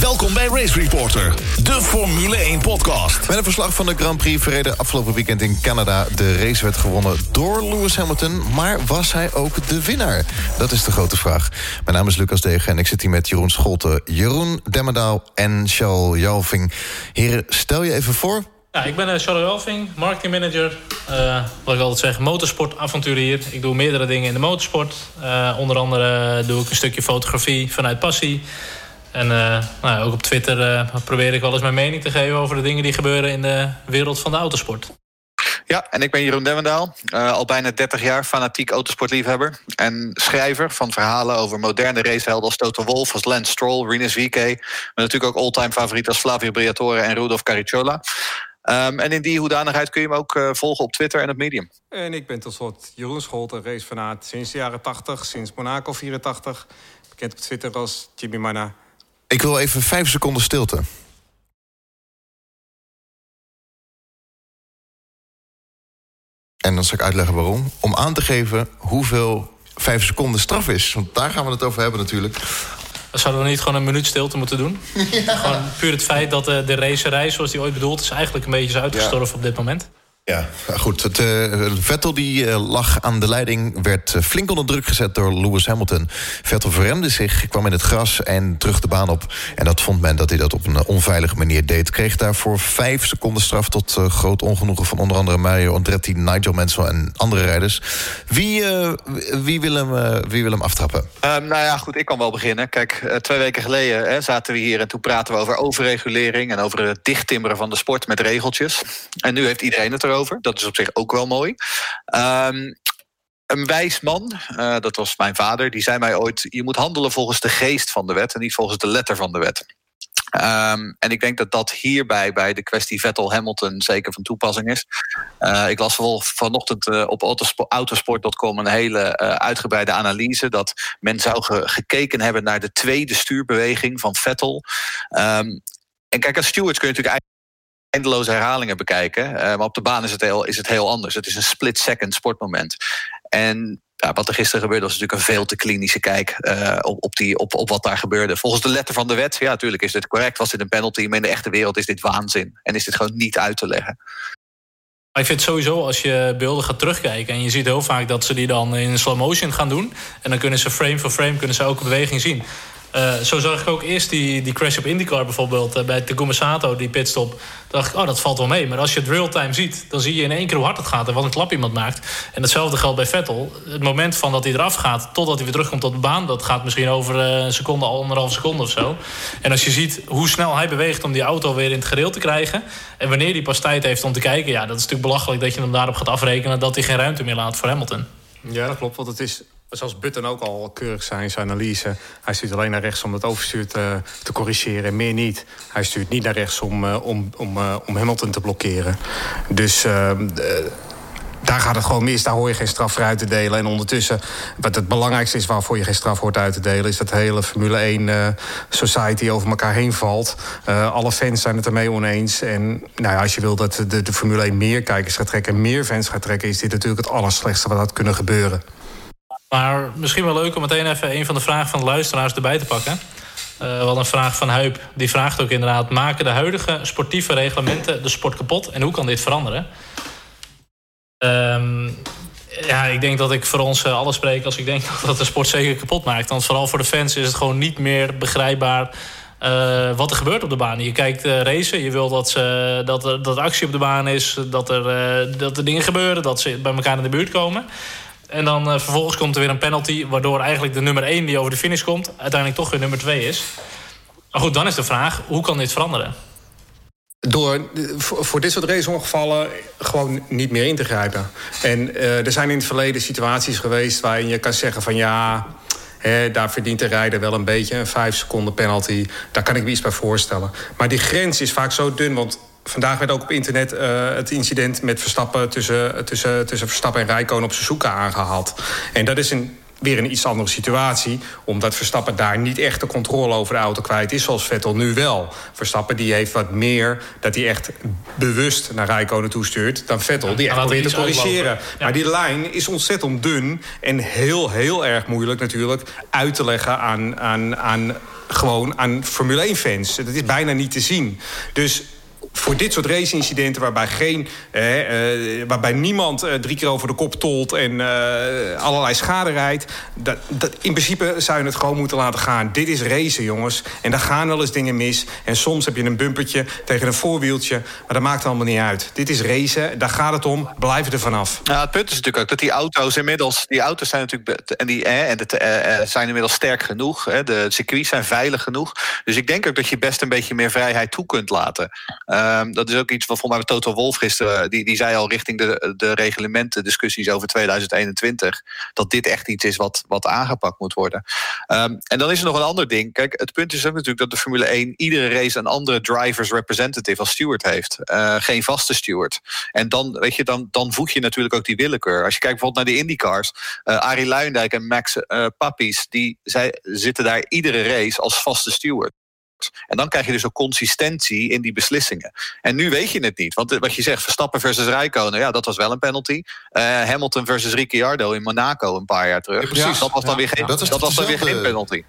Welkom bij Race Reporter, de Formule 1 podcast. Met een verslag van de Grand Prix verreden afgelopen weekend in Canada. De race werd gewonnen door Lewis Hamilton, maar was hij ook de winnaar? Dat is de grote vraag. Mijn naam is Lucas Degen en ik zit hier met Jeroen Scholte, Jeroen Demmerdaal en Charles Jalving. Heren, stel je even voor. Ja, ik ben uh, Charles Jalving, marketingmanager. Uh, wat ik altijd zeg, motorsportavonturier. Ik doe meerdere dingen in de motorsport. Uh, onder andere doe ik een stukje fotografie vanuit passie. En uh, nou, ook op Twitter uh, probeer ik wel eens mijn mening te geven over de dingen die gebeuren in de wereld van de autosport. Ja, en ik ben Jeroen Demmendaal. Uh, al bijna 30 jaar fanatiek autosportliefhebber. En schrijver van verhalen over moderne racehelden als Toto Wolff, als Lance Stroll, Rinus VK. Maar natuurlijk ook all-time favoriet als Flavio Briatore en Rudolf Caricciola. Um, en in die hoedanigheid kun je me ook uh, volgen op Twitter en op Medium. En ik ben tot slot Jeroen Scholten, racefanaat sinds de jaren 80, sinds Monaco 84. Bekend op Twitter als Jimmy Mana. Ik wil even vijf seconden stilte. En dan zal ik uitleggen waarom. Om aan te geven hoeveel vijf seconden straf is. Want daar gaan we het over hebben natuurlijk. Zouden we niet gewoon een minuut stilte moeten doen? Ja. Gewoon puur het feit dat de, de racerij, zoals die ooit bedoeld is... eigenlijk een beetje is uitgestorven ja. op dit moment. Ja, goed. Het, uh, Vettel die uh, lag aan de leiding... werd uh, flink onder druk gezet door Lewis Hamilton. Vettel verremde zich, kwam in het gras en terug de baan op. En dat vond men dat hij dat op een onveilige manier deed. Kreeg daarvoor vijf seconden straf... tot groot ongenoegen van onder andere Mario Andretti... Nigel Mansell en andere rijders. Wie, wie, wil, hem, wie wil hem aftrappen? Nou ja, goed, ik kan wel beginnen. Kijk, twee weken geleden hè, zaten we hier... en toen praten we over overregulering... en over het dichttimmeren van de sport met regeltjes. En nu heeft iedereen het erover. Dat is op zich ook wel mooi. Um, een wijs man, uh, dat was mijn vader, die zei mij ooit... je moet handelen volgens de geest van de wet... en niet volgens de letter van de wet. Um, en ik denk dat dat hierbij bij de kwestie Vettel-Hamilton zeker van toepassing is. Uh, ik las vanochtend uh, op autosport.com een hele uitgebreide analyse... dat men zou ge gekeken hebben naar de tweede stuurbeweging van Vettel. Um, en kijk, als stewards kun je natuurlijk eindeloze herhalingen bekijken. Uh, maar op de baan is het, heel, is het heel anders. Het is een split-second sportmoment. En ja, wat er gisteren gebeurde was natuurlijk een veel te klinische kijk uh, op, op, die, op, op wat daar gebeurde. Volgens de letter van de wet, ja, natuurlijk is dit correct. Was dit een penalty? Maar in de echte wereld is dit waanzin. En is dit gewoon niet uit te leggen. Ik vind sowieso, als je beelden gaat terugkijken... en je ziet heel vaak dat ze die dan in slow motion gaan doen... en dan kunnen ze frame voor frame kunnen ze elke beweging zien. Uh, zo zag ik ook eerst die, die crash op IndyCar bijvoorbeeld... Uh, bij Takuma Sato, die pitstop. dacht ik, oh, dat valt wel mee. Maar als je het real-time ziet, dan zie je in één keer hoe hard het gaat... en wat een klap iemand maakt. En hetzelfde geldt bij Vettel. Het moment van dat hij eraf gaat, totdat hij weer terugkomt op de baan... dat gaat misschien over uh, een seconde, anderhalf seconde of zo. En als je ziet hoe snel hij beweegt om die auto weer in het gereel te krijgen... en wanneer hij pas tijd heeft om te kijken... ja, dat is natuurlijk belachelijk dat je hem daarop gaat afrekenen... dat hij geen ruimte meer laat voor Hamilton. Ja, dat klopt, want het is zoals Button ook al keurig zijn, zijn analyse. Hij stuurt alleen naar rechts om het overstuur te, te corrigeren en meer niet. Hij stuurt niet naar rechts om, uh, om, om, uh, om Hamilton te blokkeren. Dus uh, daar gaat het gewoon mis. Daar hoor je geen straf voor uit te delen. En ondertussen, wat het belangrijkste is waarvoor je geen straf hoort uit te delen... is dat de hele Formule 1 uh, society over elkaar heen valt. Alle fans zijn het ermee oneens. En nou ja, als je wil dat de, de Formule 1 meer kijkers gaat trekken... en meer fans gaat trekken... is dit natuurlijk het allerslechtste wat had kunnen gebeuren. Maar misschien wel leuk om meteen even een van de vragen van de luisteraars erbij te pakken. Uh, wel een vraag van Huip. Die vraagt ook inderdaad... maken de huidige sportieve reglementen de sport kapot? En hoe kan dit veranderen? Um, ja, ik denk dat ik voor ons uh, alles spreek... als ik denk dat de sport zeker kapot maakt. Want vooral voor de fans is het gewoon niet meer begrijpbaar... Uh, wat er gebeurt op de baan. Je kijkt uh, racen, je wil dat, ze, dat, er, dat actie op de baan is... Dat er, dat er dingen gebeuren, dat ze bij elkaar in de buurt komen... En dan uh, vervolgens komt er weer een penalty... waardoor eigenlijk de nummer 1 die over de finish komt... uiteindelijk toch weer nummer 2 is. Maar goed, dan is de vraag, hoe kan dit veranderen? Door voor dit soort raceongevallen gewoon niet meer in te grijpen. En uh, er zijn in het verleden situaties geweest... waarin je kan zeggen van ja... Daar verdient de rijder wel een beetje een 5 seconden penalty. Daar kan ik me iets bij voorstellen. Maar die grens is vaak zo dun, want vandaag werd ook op internet uh, het incident met Verstappen tussen, tussen, tussen Verstappen en Rijkoon op Suzuka aangehaald. En dat is een weer een iets andere situatie. Omdat Verstappen daar niet echt de controle over de auto kwijt is. Zoals Vettel nu wel. Verstappen die heeft wat meer dat hij echt bewust naar Rijkonen toestuurt. Dan Vettel die echt probeert te corrigeren. Maar die lijn is ontzettend dun. En heel, heel erg moeilijk natuurlijk uit te leggen aan, aan, aan gewoon aan Formule 1-fans. Dat is bijna niet te zien. Dus voor dit soort race-incidenten waarbij, geen, eh, waarbij niemand eh, drie keer over de kop tolt en eh, allerlei schade rijdt. Dat, dat, in principe zou je het gewoon moeten laten gaan. Dit is racen, jongens. En daar gaan wel eens dingen mis. En soms heb je een bumpertje tegen een voorwieltje. Maar dat maakt allemaal niet uit. Dit is racen, daar gaat het om. Blijf er vanaf. Ja, het punt is natuurlijk ook dat die auto's inmiddels... die auto's zijn natuurlijk en die, en eh, zijn inmiddels sterk genoeg. Hè, de circuits zijn veilig genoeg. Dus ik denk ook dat je best een beetje meer vrijheid toe kunt laten. Um, dat is ook iets wat volgens mij Toto Wolf gisteren... Die, die zei al richting de, de reglementen discussies over 2021... dat dit echt iets is wat, wat aangepakt moet worden. Um, en dan is er nog een ander ding. Kijk, het punt is ook natuurlijk dat de Formule 1... iedere race een andere drivers representative als steward heeft. Uh, geen vaste steward. En dan, weet je, dan, dan voeg je natuurlijk ook die willekeur. Als je kijkt bijvoorbeeld naar de IndyCars... Uh, Arie Luijendijk en Max uh, Pappies... die zij zitten daar iedere race als vaste steward. En dan krijg je dus ook consistentie in die beslissingen. En nu weet je het niet. Want wat je zegt, Verstappen versus Rijkonen, ja, dat was wel een penalty. Uh, Hamilton versus Ricciardo in Monaco een paar jaar terug. Ja, precies. Dat was dan weer geen, dat, dat was dan weer geen penalty.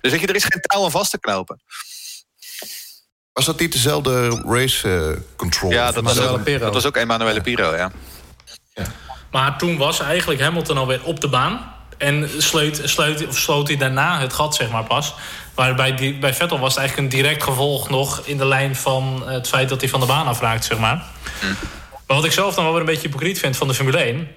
Dus weet je, er is geen touw aan vast te knopen. Was dat niet dezelfde race uh, control? Ja, dat was, ook, dat was ook Emanuele Piro, ja. ja. Maar toen was eigenlijk Hamilton alweer op de baan. En sleut, sleut, of sloot hij daarna het gat, zeg maar, pas. Maar bij, die, bij Vettel was het eigenlijk een direct gevolg nog... in de lijn van het feit dat hij van de baan afraakt, zeg maar. Maar wat ik zelf dan wel weer een beetje hypocriet vind van de Formule 1...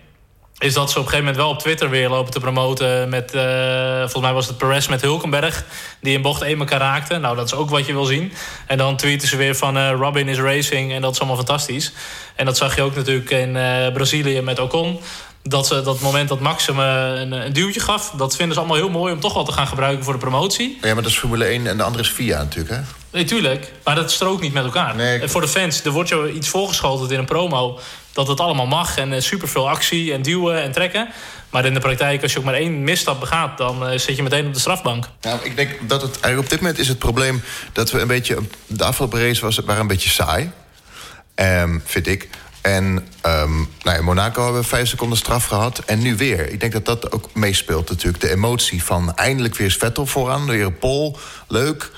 is dat ze op een gegeven moment wel op Twitter weer lopen te promoten... met, uh, volgens mij was het Perez met Hulkenberg... die in bocht 1 elkaar raakte. Nou, dat is ook wat je wil zien. En dan tweeten ze weer van uh, Robin is racing en dat is allemaal fantastisch. En dat zag je ook natuurlijk in uh, Brazilië met Ocon dat ze dat moment dat Max hem een, een, duwtje gaf... dat vinden ze allemaal heel mooi om toch wel te gaan gebruiken voor de promotie. Ja, maar dat is Formule 1 en de andere is VIA natuurlijk, hè? Nee, tuurlijk. Maar dat strookt niet met elkaar. Nee, en voor de fans, er wordt je iets voorgeschoteld in een promo... dat het allemaal mag en uh, superveel actie en duwen en trekken. Maar in de praktijk, als je ook maar één misstap begaat... dan uh, zit je meteen op de strafbank. Nou, ik denk dat het eigenlijk op dit moment is het probleem... dat we een beetje... de afgelopen race was, waren een beetje saai, um, vind ik... En um, nou, in Monaco hebben we vijf seconden straf gehad. En nu weer. Ik denk dat dat ook meespeelt natuurlijk. De emotie van eindelijk weer Vettel vooraan. Weer een pol. Leuk.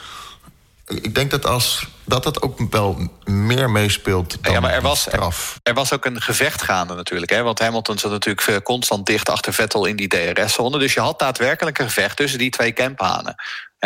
Ik denk dat als dat dat ook wel meer meespeelt dan ja, maar er was, straf. Er, er, was ook een gevecht gaande natuurlijk. Hè? Want Hamilton zat natuurlijk constant dicht achter Vettel in die DRS-zone. Dus je had daadwerkelijk een gevecht tussen die twee campanen.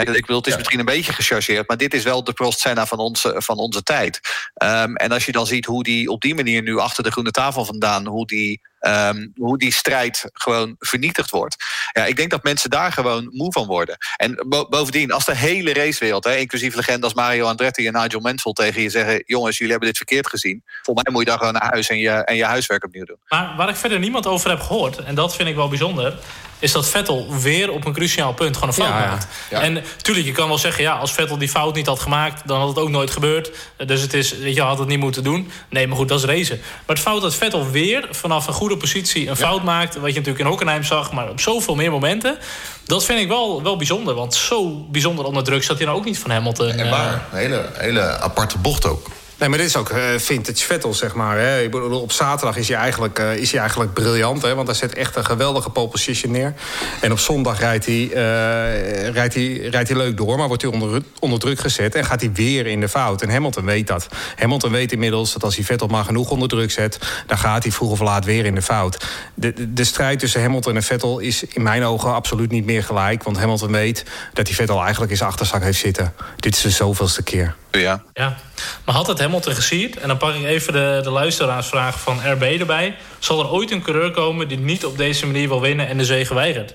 Ik wil, het is ja. misschien een beetje gechargeerd, maar dit is wel de Prost Senna van onze, van onze tijd. Um, en als je dan ziet hoe die op die manier nu achter de groene tafel vandaan, hoe die Um, hoe die strijd gewoon vernietigd wordt. Ja, ik denk dat mensen daar gewoon moe van worden. En bo bovendien, als de hele racewereld, hè, inclusief legenden als Mario Andretti en Nigel Mansell tegen je zeggen: jongens, jullie hebben dit verkeerd gezien. Volgens mij moet je dan gewoon naar huis en je, en je huiswerk opnieuw doen. Maar waar ik verder niemand over heb gehoord, en dat vind ik wel bijzonder, is dat Vettel weer op een cruciaal punt gewoon een fout ja, maakt. Ja. En tuurlijk, je kan wel zeggen, ja, als Vettel die fout niet had gemaakt, dan had het ook nooit gebeurd. Dus het is, weet je, had het niet moeten doen. Nee, maar goed, dat is racen. Maar het fout dat Vettel weer vanaf een goede positie een fout maakt, wat je natuurlijk in Hockenheim zag, maar op zoveel meer momenten. Dat vind ik wel, wel bijzonder. Want zo bijzonder onder druk zat hij nou ook niet van Hamilton. En waar, een hele, hele aparte bocht ook. Nee, maar dit is ook uh, vintage Vettel, zeg maar. Hè. Ik bedoel, op zaterdag is hij, eigenlijk, uh, is hij eigenlijk briljant. Hè, want hij zet echt een geweldige pole position neer. En op zondag rijdt hij, uh, rijdt hij, rijdt hij leuk door. Maar wordt hij onder, onder druk gezet. En gaat hij weer in de fout. En Hamilton weet dat. Hamilton weet inmiddels dat als hij Vettel maar genoeg onder druk zet... dan gaat hij vroeg of laat weer in de fout. De, de, de strijd tussen Hamilton en Vettel is in mijn ogen absoluut niet meer gelijk. Want Hamilton weet dat hij Vettel eigenlijk in zijn achterzak heeft zitten. Dit is de zoveelste keer. Ja. ja. Maar had het Hamilton gesierd, en dan pak ik even de, de luisteraarsvraag van RB erbij... zal er ooit een coureur komen die niet op deze manier wil winnen en de zege weigert?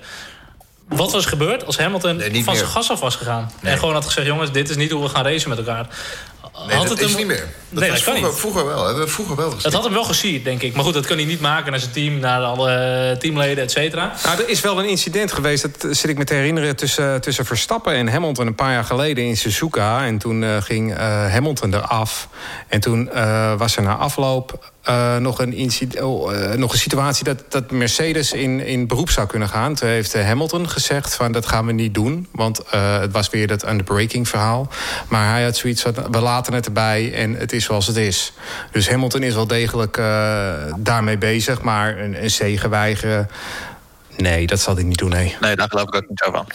Wat was gebeurd als Hamilton nee, van zijn gas af was gegaan? Nee. En gewoon had gezegd, jongens, dit is niet hoe we gaan racen met elkaar. Nee, had dat het is hem... niet meer. Dat nee, dat vroeger, niet. vroeger wel. Hebben we vroeger wel Het had hem wel gesierd, denk ik. Maar goed, dat kan hij niet maken naar zijn team, naar alle teamleden, et cetera. Nou, er is wel een incident geweest, dat zit ik me te herinneren... tussen, tussen Verstappen en Hamilton een paar jaar geleden in Suzuka. En toen uh, ging uh, Hamilton eraf. En toen uh, was er na afloop uh, nog, een uh, nog een situatie dat, dat Mercedes in, in beroep zou kunnen gaan. Toen heeft Hamilton gezegd van dat gaan we niet doen. Want het was weer dat underbreaking verhaal. Maar hij had zoiets van we laten het erbij en het is zoals het is. Dus Hamilton is wel degelijk daarmee bezig. Maar een, een zegen weigeren... Nee, dat zal hij niet doen, nee. Nee, daar geloof ik ook niet zo van.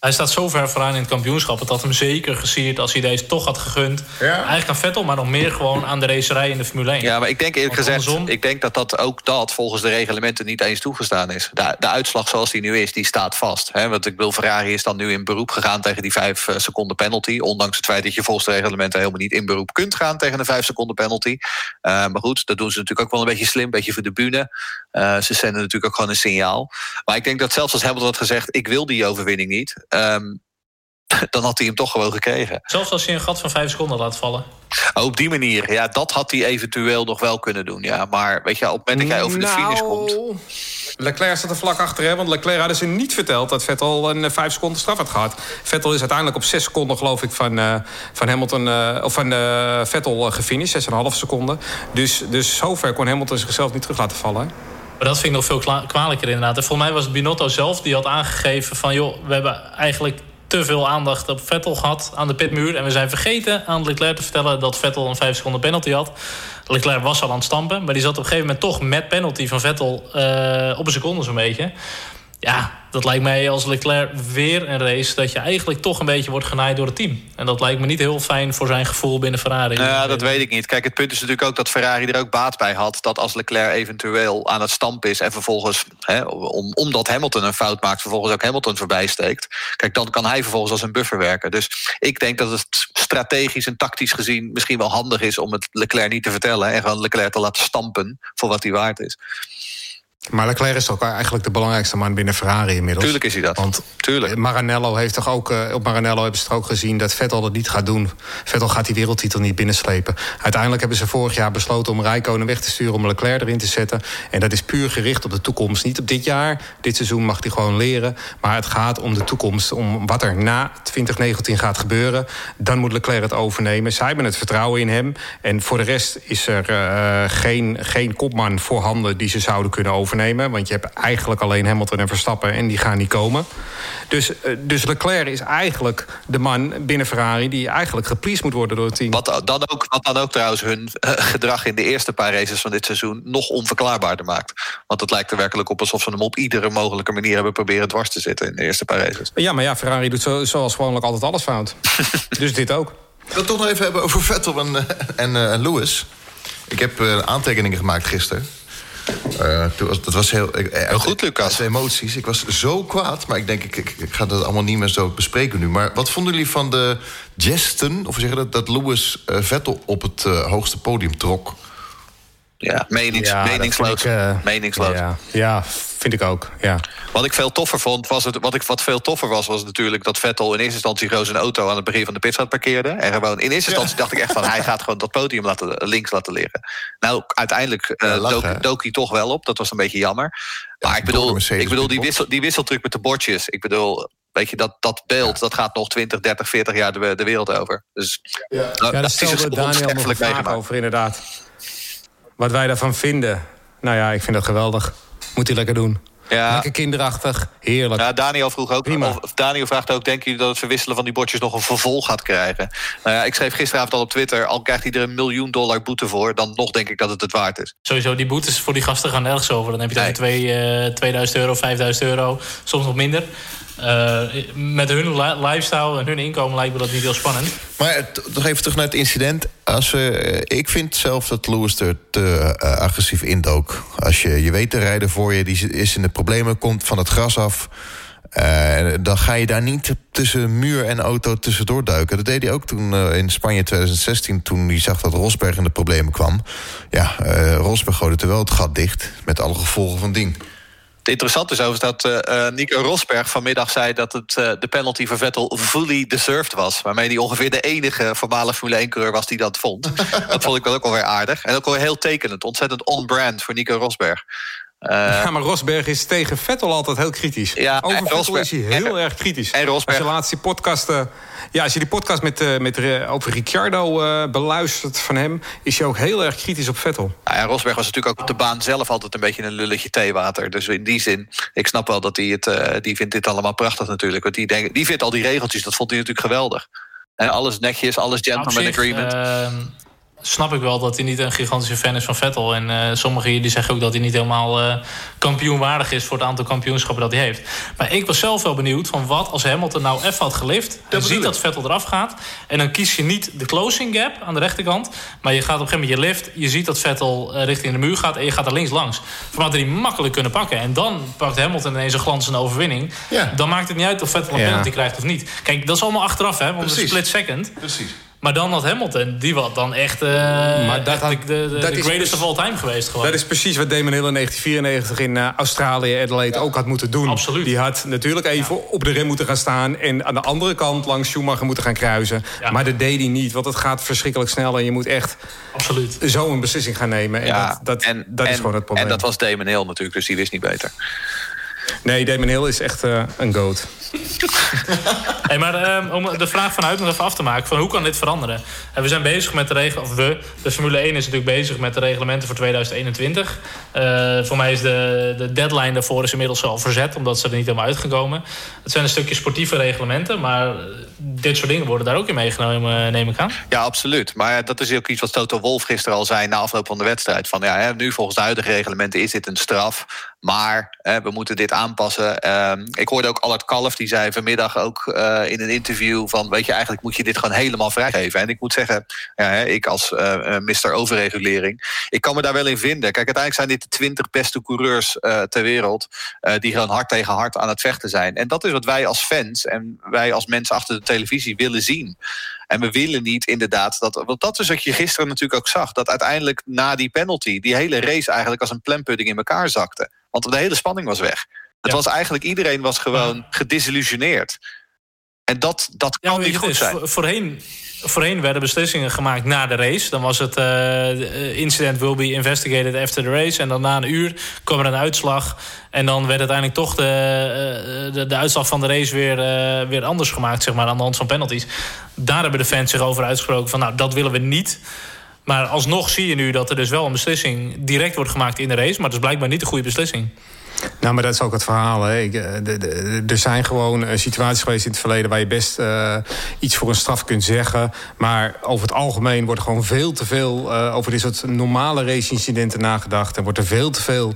Hij staat zo ver vooraan in het kampioenschap. Het had hem zeker gesierd als hij deze toch had gegund. Eigenlijk aan Vettel, maar nog meer gewoon aan de racerij in de Formule 1. Ja, maar ik denk eerlijk gezegd, ik denk dat, dat ook dat volgens de reglementen niet eens toegestaan is. De, de uitslag zoals die nu is, die staat vast. Hè? Want ik wil, Ferrari is dan nu in beroep gegaan tegen die 5 eh, seconden penalty. Ondanks het feit dat je volgens de reglementen helemaal niet in beroep kunt gaan tegen een 5 seconden penalty. Uh, maar goed, dat doen ze natuurlijk ook wel een beetje slim, een beetje voor de bühne. Uh, ze zenden natuurlijk ook gewoon een signaal. Maar ik denk dat zelfs als Hamilton had gezegd, ik wil die overwinning niet. Um, dan had hij hem toch gewoon gekregen. Zelfs als je een gat van vijf seconden laat vallen. Oh, op die manier, ja, dat had hij eventueel nog wel kunnen doen. Ja. Maar weet je, op het moment dat jij over de nou, finish komt... Leclerc staat er vlak achter, hè? want Leclerc hadden ze niet verteld... dat Vettel een 5 seconden straf had gehad. Vettel is uiteindelijk op 6 seconden, geloof ik, van, uh, van, Hamilton, uh, of van uh, Vettel gefinished. 6,5 seconden. Dus, dus zover kon Hamilton zichzelf niet terug laten vallen. Maar dat vind ik nog veel kwalijker inderdaad. Volgens mij was het Binotto zelf die had aangegeven van... joh, we hebben eigenlijk te veel aandacht op Vettel gehad aan de pitmuur. En we zijn vergeten aan Leclerc te vertellen dat Vettel een 5 seconden penalty had. Leclerc was al aan het stampen, maar die zat op een gegeven moment toch met penalty van Vettel uh, op een seconde zo'n beetje. Ja, dat lijkt mij als Leclerc weer een race... dat je eigenlijk toch een beetje wordt genaaid door het team. En dat lijkt me niet heel fijn voor zijn gevoel binnen Ferrari. Ja, dat weet ik niet. Kijk, het punt is natuurlijk ook dat Ferrari er ook baat bij had... dat als Leclerc eventueel aan het stampen is... en vervolgens, hè, om, omdat Hamilton een fout maakt... vervolgens ook Hamilton voorbij steekt... kijk, dan kan hij vervolgens als een buffer werken. Dus ik denk dat het strategisch en tactisch gezien... misschien wel handig is om het Leclerc niet te vertellen... en gewoon Leclerc te laten stampen voor wat hij waard is. Maar Leclerc is toch eigenlijk de belangrijkste man binnen Ferrari inmiddels. Tuurlijk is hij dat. Want Tuurlijk. Maranello heeft toch ook, uh, op Maranello hebben ze toch ook gezien dat Vettel dat niet gaat doen. Vettel gaat die wereldtitel niet binnenslepen. Uiteindelijk hebben ze vorig jaar besloten om Rijkonen weg te sturen, om Leclerc erin te zetten. En dat is puur gericht op de toekomst. Niet op dit jaar. Dit seizoen mag hij gewoon leren. Maar het gaat om de toekomst. Om wat er na 2019 gaat gebeuren. Dan moet Leclerc het overnemen. Zij hebben het vertrouwen in hem. En voor de rest is er uh, geen, geen kopman voorhanden die ze zouden kunnen overnemen overnemen. Want je hebt eigenlijk alleen Hamilton en Verstappen en die gaan niet komen. Dus, eh, dus Leclerc is eigenlijk de man binnen Ferrari... die eigenlijk gepleased moet worden door het team. Wat dan ook, wat dan ook trouwens hun eh, gedrag in de eerste paar races van dit seizoen... nog onverklaarbaarder maakt. Want het lijkt er werkelijk op alsof ze hem op iedere mogelijke manier... hebben proberen dwars te zitten in de eerste paar races. Ja, maar ja, Ferrari doet zo, zoals gewoonlijk altijd alles fout. dus dit ook. Ik wil het toch nog even hebben over Vettel en, eh, en, en Lewis. Ik heb aantekeningen gemaakt gisteren. Uh, dat was heel... heel goed, Lucas. emoties. Ik was zo kwaad, maar ik denk, ik, ik, ga dat allemaal niet meer zo bespreken nu. Maar wat vonden jullie van de gesten, of we zeggen dat, dat Lewis uh, Vettel op het uh, hoogste podium trok? Ja, menings, ja, meningsloos. Ik, meningsloos. Ja, ja, vind ik ook. Ja. Wat ik veel toffer vond, was het, wat, ik, wat veel toffer was, was natuurlijk dat Vettel in eerste instantie gewoon zijn auto aan het begin van de pitstraat parkeerde. En gewoon in eerste instantie dacht ik echt van hij gaat gewoon dat podium laten, links laten liggen. Nou, uiteindelijk uh, dook, dook, hij toch wel op. Dat was een beetje jammer. Maar ik bedoel, ik bedoel die, wissel, die wisseltruc met de bordjes. Ik bedoel, weet je, dat, dat beeld dat gaat nog 20, 30, 40 jaar de, de wereld over. Dus ja, nou, ja daar stelde Daniel nog een vraag over, inderdaad. Wat wij daarvan vinden. Nou ja, ik vind dat geweldig. Moet hij lekker doen. Ja. Lekker kinderachtig, heerlijk. Ja, Daniel vroeg ook, of Daniel vraagt ook, denken jullie dat het verwisselen van die bordjes nog een vervolg gaat krijgen? Nou ja, ik schreef gisteravond al op Twitter, al krijgt hij er een miljoen dollar boete voor, dan nog denk ik dat het het waard is. Sowieso, die boetes voor die gasten gaan nergens over. Dan heb je dan nee. twee, uh, 2000 euro, 5000 euro, soms nog minder. Uh, met hun lifestyle en hun inkomen lijkt me dat niet heel spannend. Maar nog even terug naar het incident. Als, uh, ik vind zelf dat Lewis er te uh, agressief indook. Als je, je weet de rijder voor je, die is in de problemen, komt van het gras af... dan ga je daar niet tussen muur en auto tussendoor duiken. Dat deed hij ook toen in Spanje 2016... toen hij zag dat Rosberg in de problemen kwam. Ja, Rosberg gooide terwijl het gat dicht... met alle gevolgen van dien. Het interessante is overigens dat Nico Rosberg vanmiddag zei... dat het, de penalty voor Vettel fully deserved was. Waarmee hij ongeveer de enige voormalige Formule 1-coureur was die dat vond. dat vond ik wel ook alweer aardig. En ook wel heel tekenend. Ontzettend on-brand voor Nico Rosberg. Uh, ja, maar Rosberg is tegen Vettel altijd heel kritisch. Ja, Over Vettel Rosberg, is hij heel en, erg kritisch. En Rosberg, als je laatst die podcast, uh, ja, als je die podcast met, uh, met, over Ricciardo beluistert van hem... is hij ook heel erg kritisch op Vettel. Ja, en Rosberg was natuurlijk ook op de baan zelf altijd een beetje een lulletje theewater. Dus in die zin, ik snap wel dat hij het... die vindt dit allemaal prachtig natuurlijk. Want die, denkt, die vindt al die regeltjes, dat vond hij natuurlijk geweldig. En alles netjes, alles gentleman zich, agreement. Uh, snap ik wel dat hij niet een gigantische fan is van Vettel. En uh, sommigen die zeggen ook dat hij niet helemaal uh, kampioenwaardig is... voor het aantal kampioenschappen dat hij heeft. Maar ik was zelf wel benieuwd van wat als Hamilton nou even had gelift... en ziet dat Vettel eraf gaat... en dan kies je niet de closing gap aan de rechterkant... maar je gaat op een gegeven moment je lift... je ziet dat Vettel uh, richting de muur gaat en je gaat er links langs. Voor had hij makkelijk kunnen pakken. En dan pakt Hamilton ineens een glanzende overwinning. Ja. Dan maakt het niet uit of Vettel een Ja. penalty krijgt of niet. Kijk, dat is allemaal achteraf, hè, want een Precies. split second... Precies. Maar dan had Hamilton, die was dan echt, eh Maar dat echt had- de, de, dat de is greatest dus- of all time geweest. Gewoon. Dat is precies wat Damon Hill in 1994 in eh, Australië, Adelaide, ook had moeten doen. Absoluut. Die had natuurlijk even op de rem moeten gaan staan... en aan de andere kant langs Schumacher moeten gaan kruisen. Ja. Maar dat deed hij niet, want het gaat verschrikkelijk snel... en je moet echt Absoluut. zo een beslissing gaan nemen. En ja, dat, dat, en, dat is en- gewoon het probleem. En dat was Damon Hill natuurlijk, dus die wist niet beter. Nee, Damon Hill is echt eh, een goat. Hey, maar ehm, om de vraag vanuit nog even af te maken: van hoe kan dit veranderen? En we zijn bezig met de regel, of we, de Formule 1 is natuurlijk bezig met de reglementen voor 2021. Eh, voor mij is de, de deadline daarvoor is inmiddels al verzet, omdat ze er niet helemaal uitgekomen. Het zijn een stukje sportieve reglementen, maar eh, dit soort dingen worden daar ook in meegenomen, eh, neem ik aan. Ja, absoluut. Maar dat is ook iets wat Toto Wolf gisteren al zei na afloop van de wedstrijd. Van ja, hè, nu volgens de huidige reglementen is dit een straf. Maar we moeten dit aanpassen. Ehm, ik hoorde ook Allard Kalf, die zei vanmiddag ook eh, in een interview van... weet je, eigenlijk moet je dit gewoon helemaal vrijgeven. En ik moet zeggen, ja, ik als eh, Mr. Overregulering... ik kan me daar wel in vinden. Kijk, uiteindelijk zijn dit de twintig beste coureurs ter wereld... die gewoon hard tegen hard aan het vechten zijn. En dat is wat wij als fans en wij als mensen achter de televisie willen zien. En we willen niet inderdaad dat. Want dat is wat je gisteren natuurlijk ook zag. Dat uiteindelijk na die penalty. die hele race eigenlijk als een plempudding in elkaar zakte. Want de hele spanning was weg. Het Ja. was eigenlijk. iedereen was gewoon gedesillusioneerd. En dat, dat kan niet goed is, zijn. voor- Voorheen, voorheen werden beslissingen gemaakt na de race. Dan was het eh, incident will be investigated after the race. En dan na een uur kwam er een uitslag. En dan werd uiteindelijk toch de, eh, de, de uitslag van de race weer, eh, weer anders gemaakt, zeg maar, aan de hand van penalties. Daar hebben de fans zich over uitgesproken van, nou, dat willen we niet. Maar alsnog zie je nu dat er dus wel een beslissing direct wordt gemaakt in de race. Maar dat is blijkbaar niet de goede beslissing. Nou, maar dat is ook het verhaal. Hè. Ik, eh, de- de- Er zijn gewoon eh, situaties geweest in het verleden... waar je best eh, iets voor een straf kunt zeggen. Maar over het algemeen wordt er gewoon veel te veel... over dit soort normale race-incidenten nagedacht. En wordt er veel te veel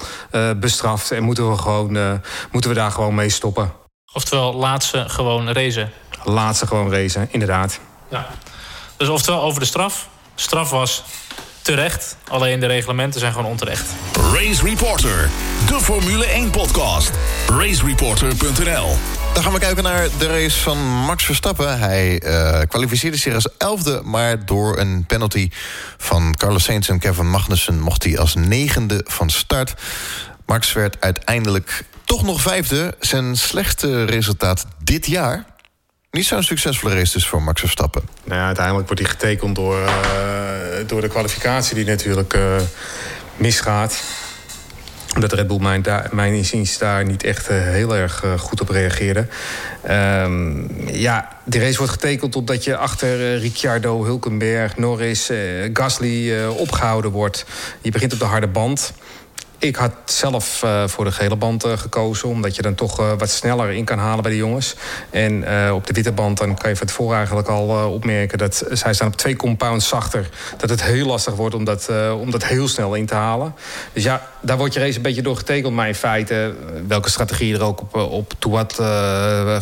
bestraft. En moeten we, gewoon, moeten we daar gewoon mee stoppen. Oftewel, laat ze gewoon racen. Laat ze gewoon racen, inderdaad. Ja. Dus oftewel over de straf. Straf was terecht, alleen de reglementen zijn gewoon onterecht. Race Reporter, de Formule 1 podcast. Racereporter.nl Dan gaan we kijken naar de race van Max Verstappen. Hij eh, kwalificeerde zich als elfde, maar door een penalty van Carlos Sainz en Kevin Magnussen mocht hij als negende van start. Max werd uiteindelijk toch nog vijfde. Zijn slechtste resultaat dit jaar. Niet zo'n succesvolle race dus voor Max Verstappen. Nou uiteindelijk wordt hij getekend door, eh, door de kwalificatie die natuurlijk eh, misgaat. Omdat Red Bull mijn, mijn inziens daar niet echt eh, heel erg goed op reageerde. Ehm, ja, de race wordt getekend omdat je achter Ricciardo, Hulkenberg, Norris, Gasly eh, opgehouden wordt. Je begint op de harde band. Ik had zelf eh, voor de gele band eh, gekozen, omdat je dan toch eh, wat sneller in kan halen bij de jongens. En op de witte band dan kan je van tevoren eigenlijk al opmerken dat zij staan op twee compounds zachter. Dat het heel lastig wordt om dat, om dat heel snel in te halen. Dus ja, daar wordt je race een beetje door getekend. Maar in feite, welke strategie er ook op, op toe had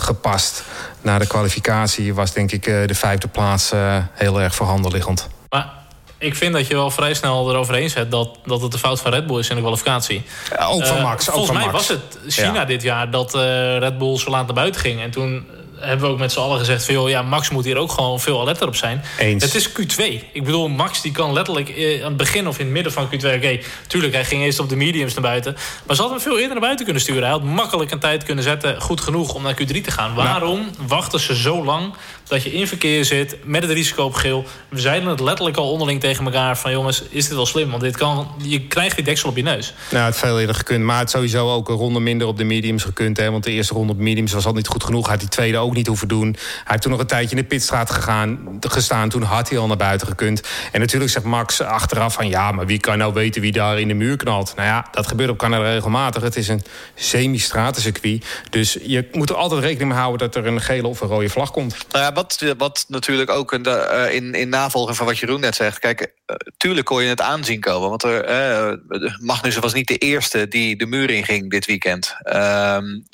gepast na de kwalificatie, was denk ik de vijfde plaats heel erg voorhanden liggend. Maar ik vind dat je wel vrij snel eroverheen zet dat, dat het de fout van Red Bull is in de kwalificatie. Ja, ook van Eh, Max. ook volgens van mij Max. was het China Ja. dit jaar dat eh, Red Bull zo laat naar buiten ging. En toen hebben we ook met z'n allen gezegd... Van, joh, ja, Max moet hier ook gewoon veel alerter op zijn. Eens. Het is Q2. Ik bedoel, Max die kan letterlijk eh, aan het begin of in het midden van Q2... Oké, tuurlijk, hij ging eerst op de mediums naar buiten. Maar ze hadden hem veel eerder naar buiten kunnen sturen. Hij had makkelijk een tijd kunnen zetten, goed genoeg om naar Q3 te gaan. Waarom wachten ze zo lang dat je in verkeer zit met het risico op geel. We zeiden het letterlijk al onderling tegen elkaar van jongens, is dit wel slim? Want dit kan, je krijgt die deksel op je neus. Nou, het veel eerder gekund. Maar het sowieso ook een ronde minder op de mediums gekund. Hè? Want de eerste ronde op mediums was al niet goed genoeg. Hij had die tweede ook niet hoeven doen. Hij heeft toen nog een tijdje in de pitstraat gegaan, gestaan. Toen had hij al naar buiten gekund. En natuurlijk zegt Max achteraf van... ja, maar wie kan nou weten wie daar in de muur knalt? Nou ja, dat gebeurt op Canada regelmatig. Het is een semi-stratencircuit. Dus je moet er altijd rekening mee houden... dat er een gele of een rode vlag komt. Nou ja, wat, wat natuurlijk ook in, de, uh, in, in navolging van wat Jeroen net zegt... kijk, uh, tuurlijk kon je het aanzien komen. Want er, uh, Magnussen was niet de eerste die de muur inging dit weekend. Um,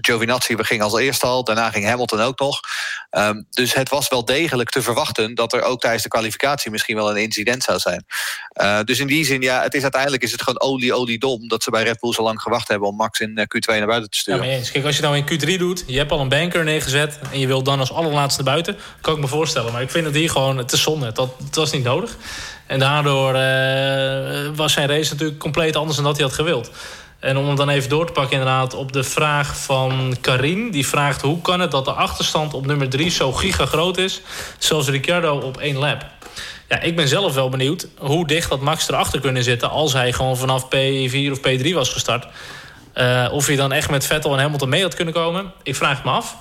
Giovinazzi ging als eerste al, daarna ging Hamilton ook nog. Um, dus het was wel degelijk te verwachten... dat er ook tijdens de kwalificatie misschien wel een incident zou zijn. dus in die zin, ja, het is uiteindelijk is het gewoon olie, olie dom... dat ze bij Red Bull zo lang gewacht hebben om Max in Q2 naar buiten te sturen. Ja, eens. Kijk, als je nou in Q3 doet, je hebt al een banker neergezet... en je wilt dan als allerlaatste naar buiten, kan ik me voorstellen. Maar ik vind het hier gewoon te zonde. Dat, dat was niet nodig. En daardoor uh, was zijn race natuurlijk compleet anders dan dat hij had gewild. En om hem dan even door te pakken inderdaad op de vraag van Karin. Die vraagt hoe kan het dat de achterstand op nummer 3 zo giga groot is... zoals Ricciardo op één lap. Ja, ik ben zelf wel benieuwd hoe dicht dat Max erachter kunnen zitten... als hij gewoon vanaf P4 of P3 was gestart. Uh, of hij dan echt met Vettel en Hamilton mee had kunnen komen. Ik vraag het me af.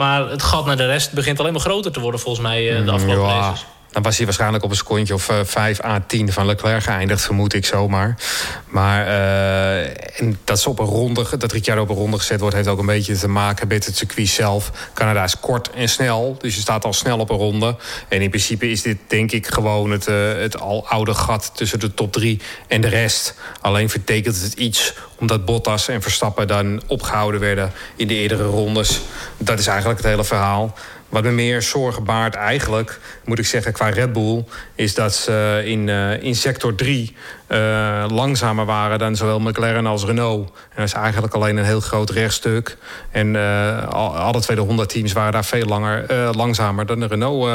Maar het gat naar de rest begint alleen maar groter te worden volgens mij uh, de afgelopen ja. Dan was hij waarschijnlijk op een secondje of uh, 5 à 10 van Leclerc geëindigd, vermoed ik zomaar. Maar uh, en dat, ze op een ronde, dat Ricciardo op een ronde gezet wordt, heeft ook een beetje te maken met het circuit zelf. Canada is kort en snel, dus je staat al snel op een ronde. En in principe is dit denk ik gewoon het, uh, het al oude gat tussen de top 3 en de rest. Alleen vertekent het iets omdat Bottas en Verstappen dan opgehouden werden in de eerdere rondes. Dat is eigenlijk het hele verhaal. Wat me meer zorgen baart eigenlijk, moet ik zeggen, qua Red Bull... is dat ze in, uh, in sector 3 uh, langzamer waren dan zowel McLaren als Renault. En dat is eigenlijk alleen een heel groot rechtstuk. En uh, alle twee de Honda-teams waren daar veel langer, langzamer dan de Renault,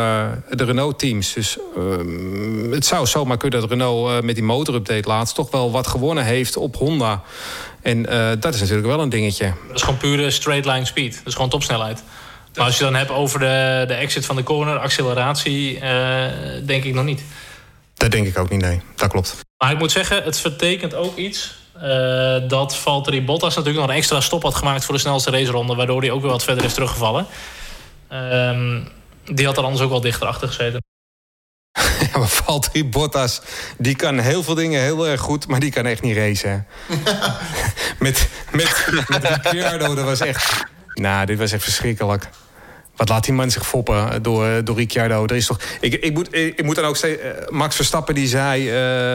Renault-teams. Dus ehm, het zou zomaar kunnen dat Renault met die motorupdate laatst... toch wel wat gewonnen heeft op Honda. En dat is natuurlijk wel een dingetje. Dat is gewoon pure straight line speed. Dat is gewoon topsnelheid. Maar als je dan hebt over de, de exit van de corner, acceleratie, uh, denk ik nog niet. Dat denk ik ook niet, nee. Dat klopt. Maar ik moet zeggen, het vertekent ook iets. Uh, dat Valtteri Bottas natuurlijk nog een extra stop had gemaakt voor de snelste raceronde. Waardoor hij ook weer wat verder is teruggevallen. Uh, die had er anders ook wel dichter achter gezeten. Ja, maar Valtteri Bottas, die kan heel veel dingen heel erg goed, maar die kan echt niet racen. met, met, met Ricciardo, dat was echt... Nou, dit was echt verschrikkelijk. Wat laat die man zich foppen door, door Ricciardo? Er is toch, ik, ik, moet, ik, moet dan ook zeggen, Max Verstappen die zei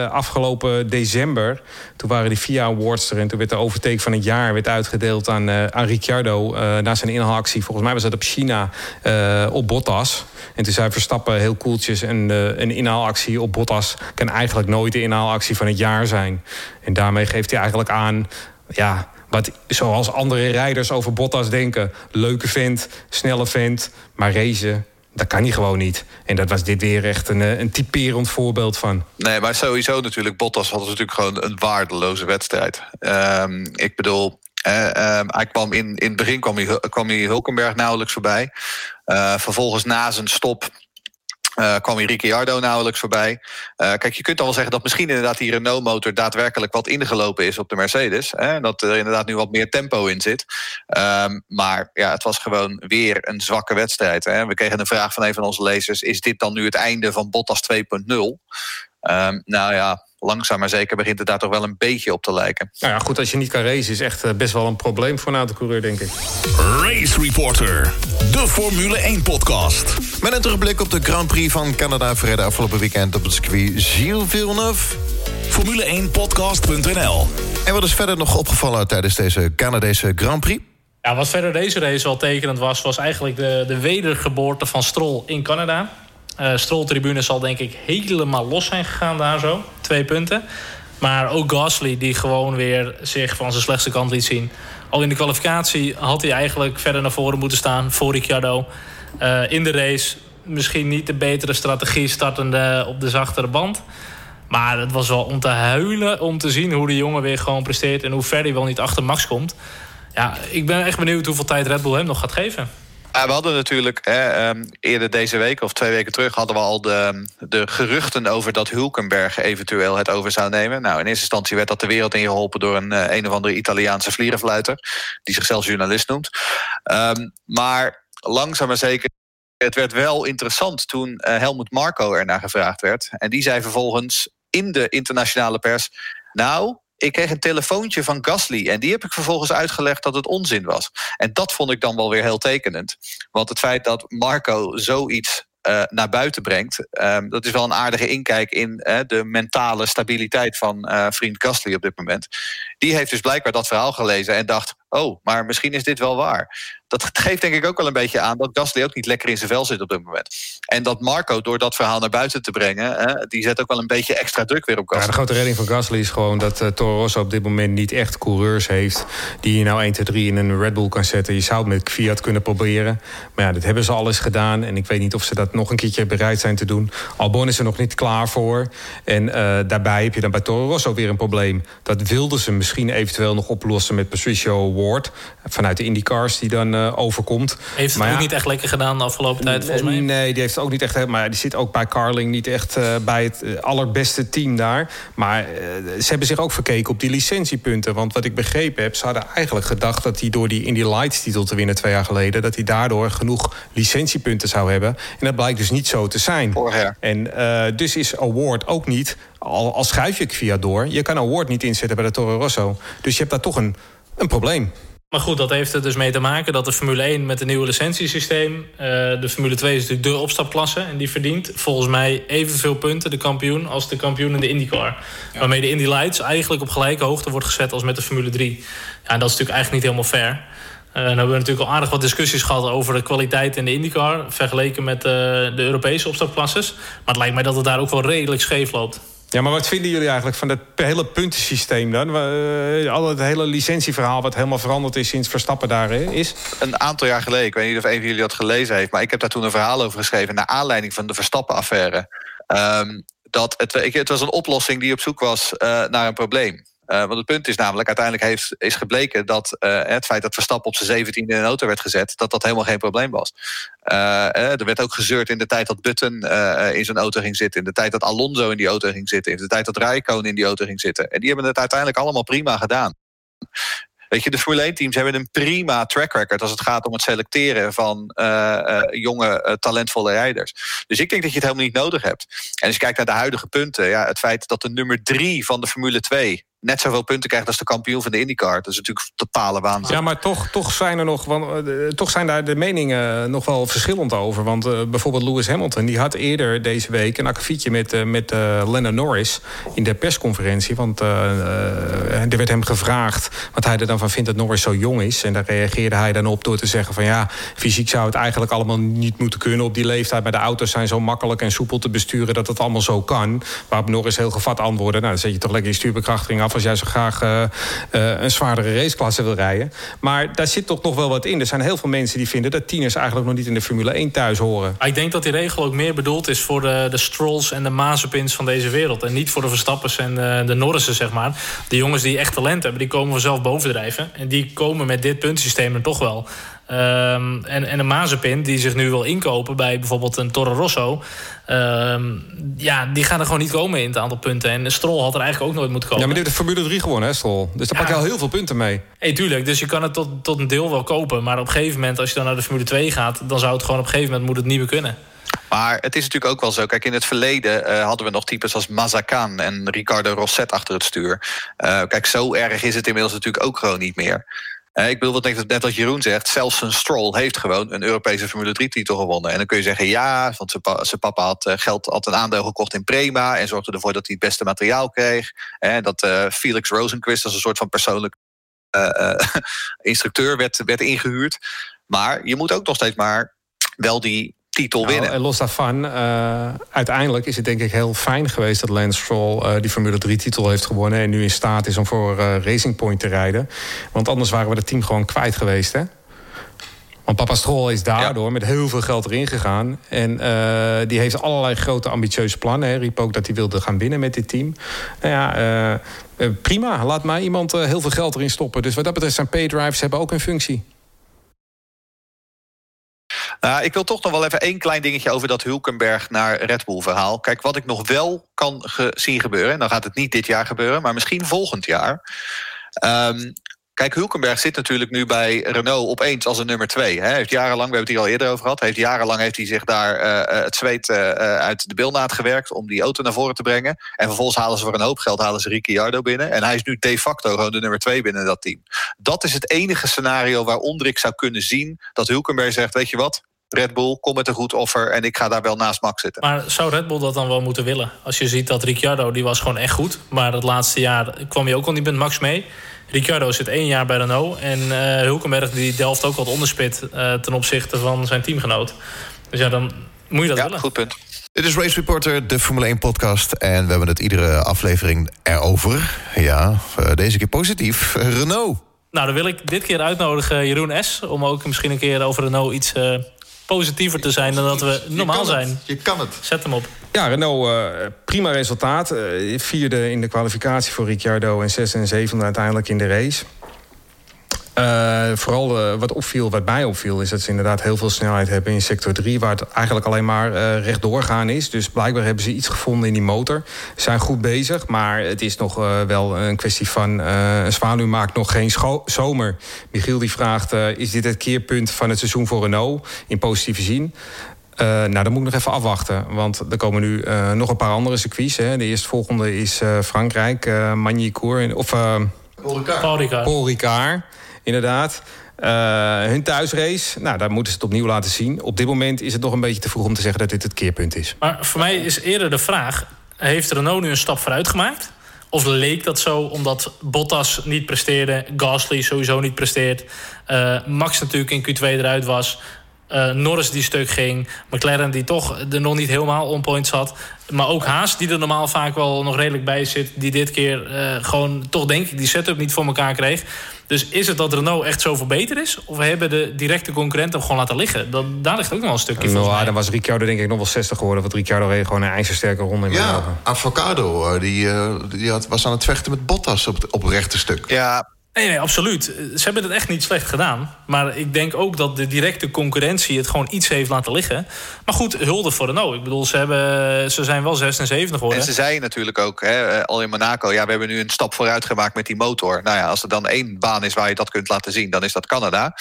afgelopen december... toen waren die FIA Awards er en toen werd de overtake van het jaar werd uitgedeeld aan, aan Ricciardo... Na zijn inhaalactie. Volgens mij was dat op China op Bottas. En toen zei Verstappen heel koeltjes... en een inhaalactie op Bottas kan eigenlijk nooit de inhaalactie van het jaar zijn. En daarmee geeft hij eigenlijk aan... ja wat zoals andere rijders over Bottas denken. Leuke vent, snelle vent, maar racen, dat kan hij gewoon niet. En dat was dit weer echt een, een typerend voorbeeld van. Nee, maar sowieso natuurlijk. Bottas had natuurlijk gewoon een waardeloze wedstrijd. Um, ik bedoel, um, hij kwam in, in het begin kwam hij, kwam hij Hulkenberg nauwelijks voorbij. Uh, vervolgens na zijn stop uh, kwam hier Ricciardo nauwelijks voorbij. Uh, kijk, je kunt al wel zeggen dat misschien inderdaad die Renault-motor daadwerkelijk wat ingelopen is op de Mercedes. Hè, dat er inderdaad nu wat meer tempo in zit. Um, maar ja, het was gewoon weer een zwakke wedstrijd. Hè. We kregen een vraag van een van onze lezers: is dit dan nu het einde van Bottas 2.0? Um, nou ja, langzaam maar zeker begint het daar toch wel een beetje op te lijken. Nou ja, goed, als je niet kan racen is echt best wel een probleem voor een autocoureur, denk ik. Race Reporter, de Formule 1-podcast. Met een terugblik op de Grand Prix van Canada... verreden afgelopen weekend op het circuit Gilles Villeneuve. Formule1podcast.nl En wat is verder nog opgevallen tijdens deze Canadese Grand Prix? Ja, wat verder deze race wel tekenend was... was eigenlijk de, de wedergeboorte van Stroll in Canada... Uh, Strolltribune zal denk ik helemaal los zijn gegaan daar zo. Twee punten. Maar ook Gasly die gewoon weer zich van zijn slechtste kant liet zien. Al in de kwalificatie had hij eigenlijk verder naar voren moeten staan voor Ricciardo. Uh, in de race misschien niet de betere strategie startende op de zachtere band. Maar het was wel om te huilen om te zien hoe de jongen weer gewoon presteert... en hoe ver hij wel niet achter Max komt. Ja, ik ben echt benieuwd hoeveel tijd Red Bull hem nog gaat geven. Ja, we hadden natuurlijk ehm, eerder deze week of twee weken terug hadden we al de, de geruchten over dat Hulkenberg eventueel het over zou nemen. Nou, in eerste instantie werd dat de wereld ingeholpen door een uh, een of andere Italiaanse vlierenfluiter, die zichzelf journalist noemt. Um, maar langzaam maar zeker. Het werd wel interessant toen uh, Helmut Marco ernaar gevraagd werd. En die zei vervolgens in de internationale pers. Nou, ik kreeg een telefoontje van Gasly. En die heb ik vervolgens uitgelegd dat het onzin was. En dat vond ik dan wel weer heel tekenend. Want het feit dat Marco zoiets uh, naar buiten brengt. Um, dat is wel een aardige inkijk in uh, de mentale stabiliteit van uh, vriend Gasly op dit moment. Die heeft dus blijkbaar dat verhaal gelezen en dacht: oh, maar misschien is dit wel waar. Dat geeft denk ik ook wel een beetje aan dat Gasly ook niet lekker in zijn vel zit op dit moment. En dat Marco door dat verhaal naar buiten te brengen, die zet ook wel een beetje extra druk weer op Gasly. Ja, de grote redding van Gasly is gewoon dat uh, Toro Rosso op dit moment niet echt coureurs heeft die je nou 1, 2, 3 in een Red Bull kan zetten. Je zou het met Fiat kunnen proberen. Maar ja, dat hebben ze alles gedaan. En ik weet niet of ze dat nog een keertje bereid zijn te doen. Albon is er nog niet klaar voor. En uh, daarbij heb je dan bij Toro Rosso weer een probleem. Dat wilden ze misschien eventueel nog oplossen met Patricio Ward vanuit de IndyCars die dan uh, overkomt. Heeft het maar ook ja, niet echt lekker gedaan de afgelopen tijd, volgens mij? Nee, die heeft het ook niet echt. Maar die zit ook bij Carling niet echt uh, bij het uh, allerbeste team daar. Maar ze hebben zich ook verkeken op die licentiepunten. Want wat ik begrepen heb, ze hadden eigenlijk gedacht dat hij door die Indy Lights titel te winnen twee jaar geleden, dat hij daardoor genoeg licentiepunten zou hebben. En dat blijkt dus niet zo te zijn. En dus is Award ook niet. Al, al schuif je via door. Je kan Award niet inzetten bij de Toro Rosso. Dus je hebt daar toch een, een probleem. Maar goed, dat heeft er dus mee te maken dat de Formule 1 met een nieuwe licentiesysteem... Uh, de Formule 2 is natuurlijk de opstapklasse... en die verdient volgens mij evenveel punten, de kampioen... als de kampioen in de IndyCar. Ja. Waarmee de Indy Lights eigenlijk op gelijke hoogte wordt gezet... als met de Formule 3. Ja, en dat is natuurlijk eigenlijk niet helemaal fair. Uh, dan hebben we natuurlijk al aardig wat discussies gehad... over de kwaliteit in de IndyCar... vergeleken met uh, de Europese opstapklasses. Maar het lijkt mij dat het daar ook wel redelijk scheef loopt. Ja, maar wat vinden jullie eigenlijk van dat hele puntensysteem dan? Uh, al het hele licentieverhaal wat helemaal veranderd is sinds Verstappen daar is? Een aantal jaar geleden, ik weet niet of een van jullie dat gelezen heeft... maar ik heb daar toen een verhaal over geschreven... naar aanleiding van de Verstappen-affaire. Um, dat het, het was een oplossing die op zoek was uh, naar een probleem. Uh, want het punt is namelijk, uiteindelijk heeft, is gebleken dat uh, het feit dat Verstappen op zijn 17 in een auto werd gezet, dat dat helemaal geen probleem was. Uh, er werd ook gezeurd in de tijd dat Button in zijn auto ging zitten, in de tijd dat Alonso in die auto ging zitten, in de tijd dat Raikkonen in die auto ging zitten. En die hebben het uiteindelijk allemaal prima gedaan. Weet je, de Formule 1 teams hebben een prima track record als het gaat om het selecteren van jonge, talentvolle rijders. Dus ik denk dat je het helemaal niet nodig hebt. En als je kijkt naar de huidige punten, ja, het feit dat de nummer drie van de Formule 2 net zoveel punten krijgt als de kampioen van de IndyCar. Dat is natuurlijk totale waanzin. Ja, maar toch, toch zijn er nog, want, uh, toch zijn daar de meningen nog wel verschillend over. Want uh, bijvoorbeeld Lewis Hamilton, die had eerder deze week een akkefietje met, uh, met Lennon Norris in de persconferentie. Want er werd hem gevraagd wat hij er dan van vindt dat Norris zo jong is. En daar reageerde hij dan op door te zeggen van ja, fysiek zou het eigenlijk allemaal niet moeten kunnen op die leeftijd. Maar de auto's zijn zo makkelijk en soepel te besturen dat het allemaal zo kan. Waarop Norris heel gevat antwoordde, nou dan zet je toch lekker je stuurbekrachtiging af als jij zo graag uh, uh, een zwaardere raceklasse wil rijden. Maar daar zit toch nog wel wat in. Er zijn heel veel mensen die vinden dat tieners eigenlijk nog niet in de Formule 1 thuis horen. Ik denk dat die regel ook meer bedoeld is voor de, de Strolls en de Mazepins van deze wereld. En niet voor de Verstappers en de, de Norrissen, zeg maar. De jongens die echt talent hebben, die komen vanzelf bovendrijven. En die komen met dit puntsysteem er toch wel. Um, en, en een Mazepin die zich nu wil inkopen bij bijvoorbeeld een Toro Rosso. Um, ja, die gaan er gewoon niet komen in het aantal punten. En Stroll had er eigenlijk ook nooit moeten komen. Ja, maar dit heeft de Formule 3 gewonnen, hè, Stroll? Dus daar ja. pak je al heel veel punten mee. Hey, tuurlijk, dus je kan het tot, tot een deel wel kopen. Maar op een gegeven moment, als je dan naar de Formule 2 gaat... dan zou het gewoon op een gegeven moment moet het niet meer kunnen. Maar het is natuurlijk ook wel zo. Kijk, in het verleden uh, hadden we nog types als Mazakan en Ricardo Rosset achter het stuur. Uh, kijk, zo erg is het inmiddels natuurlijk ook gewoon niet meer. Uh, ik bedoel, wat denk net wat Jeroen zegt, zelfs een Stroll heeft gewoon een Europese Formule 3-titel gewonnen. En dan kun je zeggen, ja, want zijn, pa, zijn papa had uh, geld, had een aandeel gekocht in Prema en zorgde ervoor dat hij het beste materiaal kreeg. En dat uh, Felix Rosenquist als een soort van persoonlijk instructeur werd, werd ingehuurd. Maar je moet ook nog steeds maar wel die titel nou, winnen. En los daarvan, uh, uiteindelijk is het denk ik heel fijn geweest dat Lance Stroll uh, die Formule 3 titel heeft gewonnen en nu in staat is om voor uh, Racing Point te rijden. Want anders waren we het team gewoon kwijt geweest, hè? Want papa Stroll is daardoor ja. met heel veel geld erin gegaan. En die heeft allerlei grote ambitieuze plannen. Hij riep ook dat hij wilde gaan winnen met dit team. Nou ja, prima. Laat mij iemand heel veel geld erin stoppen. Dus wat dat betreft zijn paydrives hebben ook een functie. Nou, ik wil toch nog wel even één klein dingetje over dat Hulkenberg naar Red Bull verhaal. Kijk, wat ik nog wel kan zien gebeuren, en dan gaat het niet dit jaar gebeuren, maar misschien volgend jaar. Um, Kijk, Hulkenberg zit natuurlijk nu bij Renault opeens als een nummer twee. Hij heeft jarenlang, we hebben het hier al eerder over gehad... Heeft jarenlang heeft hij zich daar uh, het zweet uit de bilnaad gewerkt... om die auto naar voren te brengen. En vervolgens halen ze voor een hoop geld halen ze Ricciardo binnen. En hij is nu de facto gewoon de nummer twee binnen dat team. Dat is het enige scenario waaronder ik zou kunnen zien... dat Hulkenberg zegt, weet je wat, Red Bull, kom met een goed offer en ik ga daar wel naast Max zitten. Maar zou Red Bull dat dan wel moeten willen? Als je ziet dat Ricciardo, die was gewoon echt goed. Maar het laatste jaar kwam je ook al niet met Max mee. Ricciardo zit één jaar bij Renault. En uh, Hulkenberg die delft ook wat onderspit uh, ten opzichte van zijn teamgenoot. Dus ja, dan moet je dat ja, willen. goed punt. Dit is Race Reporter, de Formule 1 podcast. En we hebben het iedere aflevering erover. Ja, uh, deze keer positief. Renault. Nou, dan wil ik dit keer uitnodigen Jeroen S. Om ook misschien een keer over Renault iets positiever te zijn dan dat we normaal zijn. Je kan het. Zet hem op. Ja, Renault, uh, prima resultaat. Uh, vierde in de kwalificatie voor Ricciardo en zesde en zevende uiteindelijk in de race. Uh, vooral wat opviel, wat mij opviel, is dat ze inderdaad heel veel snelheid hebben in sector 3, waar het eigenlijk alleen maar uh, rechtdoor gaan is. Dus blijkbaar hebben ze iets gevonden in die motor. Ze zijn goed bezig, maar het is nog wel een kwestie van. een zwaluw maakt nog geen zomer. Michiel die vraagt: is dit het keerpunt van het seizoen voor Renault in positieve zin? Uh, nou, dan moet ik nog even afwachten. Want er komen nu uh, nog een paar andere circuits. Hè. De eerstvolgende is uh, Frankrijk, uh, Magny-Cours. Of Paul Ricard. Paul Ricard, inderdaad. hun thuisrace, nou, daar moeten ze het opnieuw laten zien. Op dit moment is het nog een beetje te vroeg om te zeggen dat dit het keerpunt is. Maar voor mij is eerder de vraag... heeft Renault nu een stap vooruit gemaakt? Of leek dat zo omdat Bottas niet presteerde... Gasly sowieso niet presteert... Max natuurlijk in Q2 eruit was... Uh, Norris die stuk ging. McLaren die toch er nog niet helemaal on point zat. Maar ook Haas die er normaal vaak wel nog redelijk bij zit. Die dit keer uh, gewoon toch denk ik die setup niet voor elkaar kreeg. Dus is het dat Renault echt zoveel beter is? Of hebben de directe concurrenten hem gewoon laten liggen? Dat, daar ligt ook nog wel een stukje nou, mij. Dan was Ricciardo denk ik nog wel 60 geworden. Want Ricciardo reed gewoon een ijzersterke ronde in Ja, Avocado die, uh, die had, was aan het vechten met Bottas op, op het rechte stuk. Ja, Nee, absoluut. Ze hebben het echt niet slecht gedaan. Maar ik denk ook dat de directe concurrentie het gewoon iets heeft laten liggen. Maar goed, hulde voor Renault. Ik bedoel, ze, hebben, ze zijn wel 76 geworden. En ze zeiden natuurlijk ook, hè, al in Monaco... ja, we hebben nu een stap vooruit gemaakt met die motor. Nou ja, als er dan één baan is waar je dat kunt laten zien... dan is dat Canada.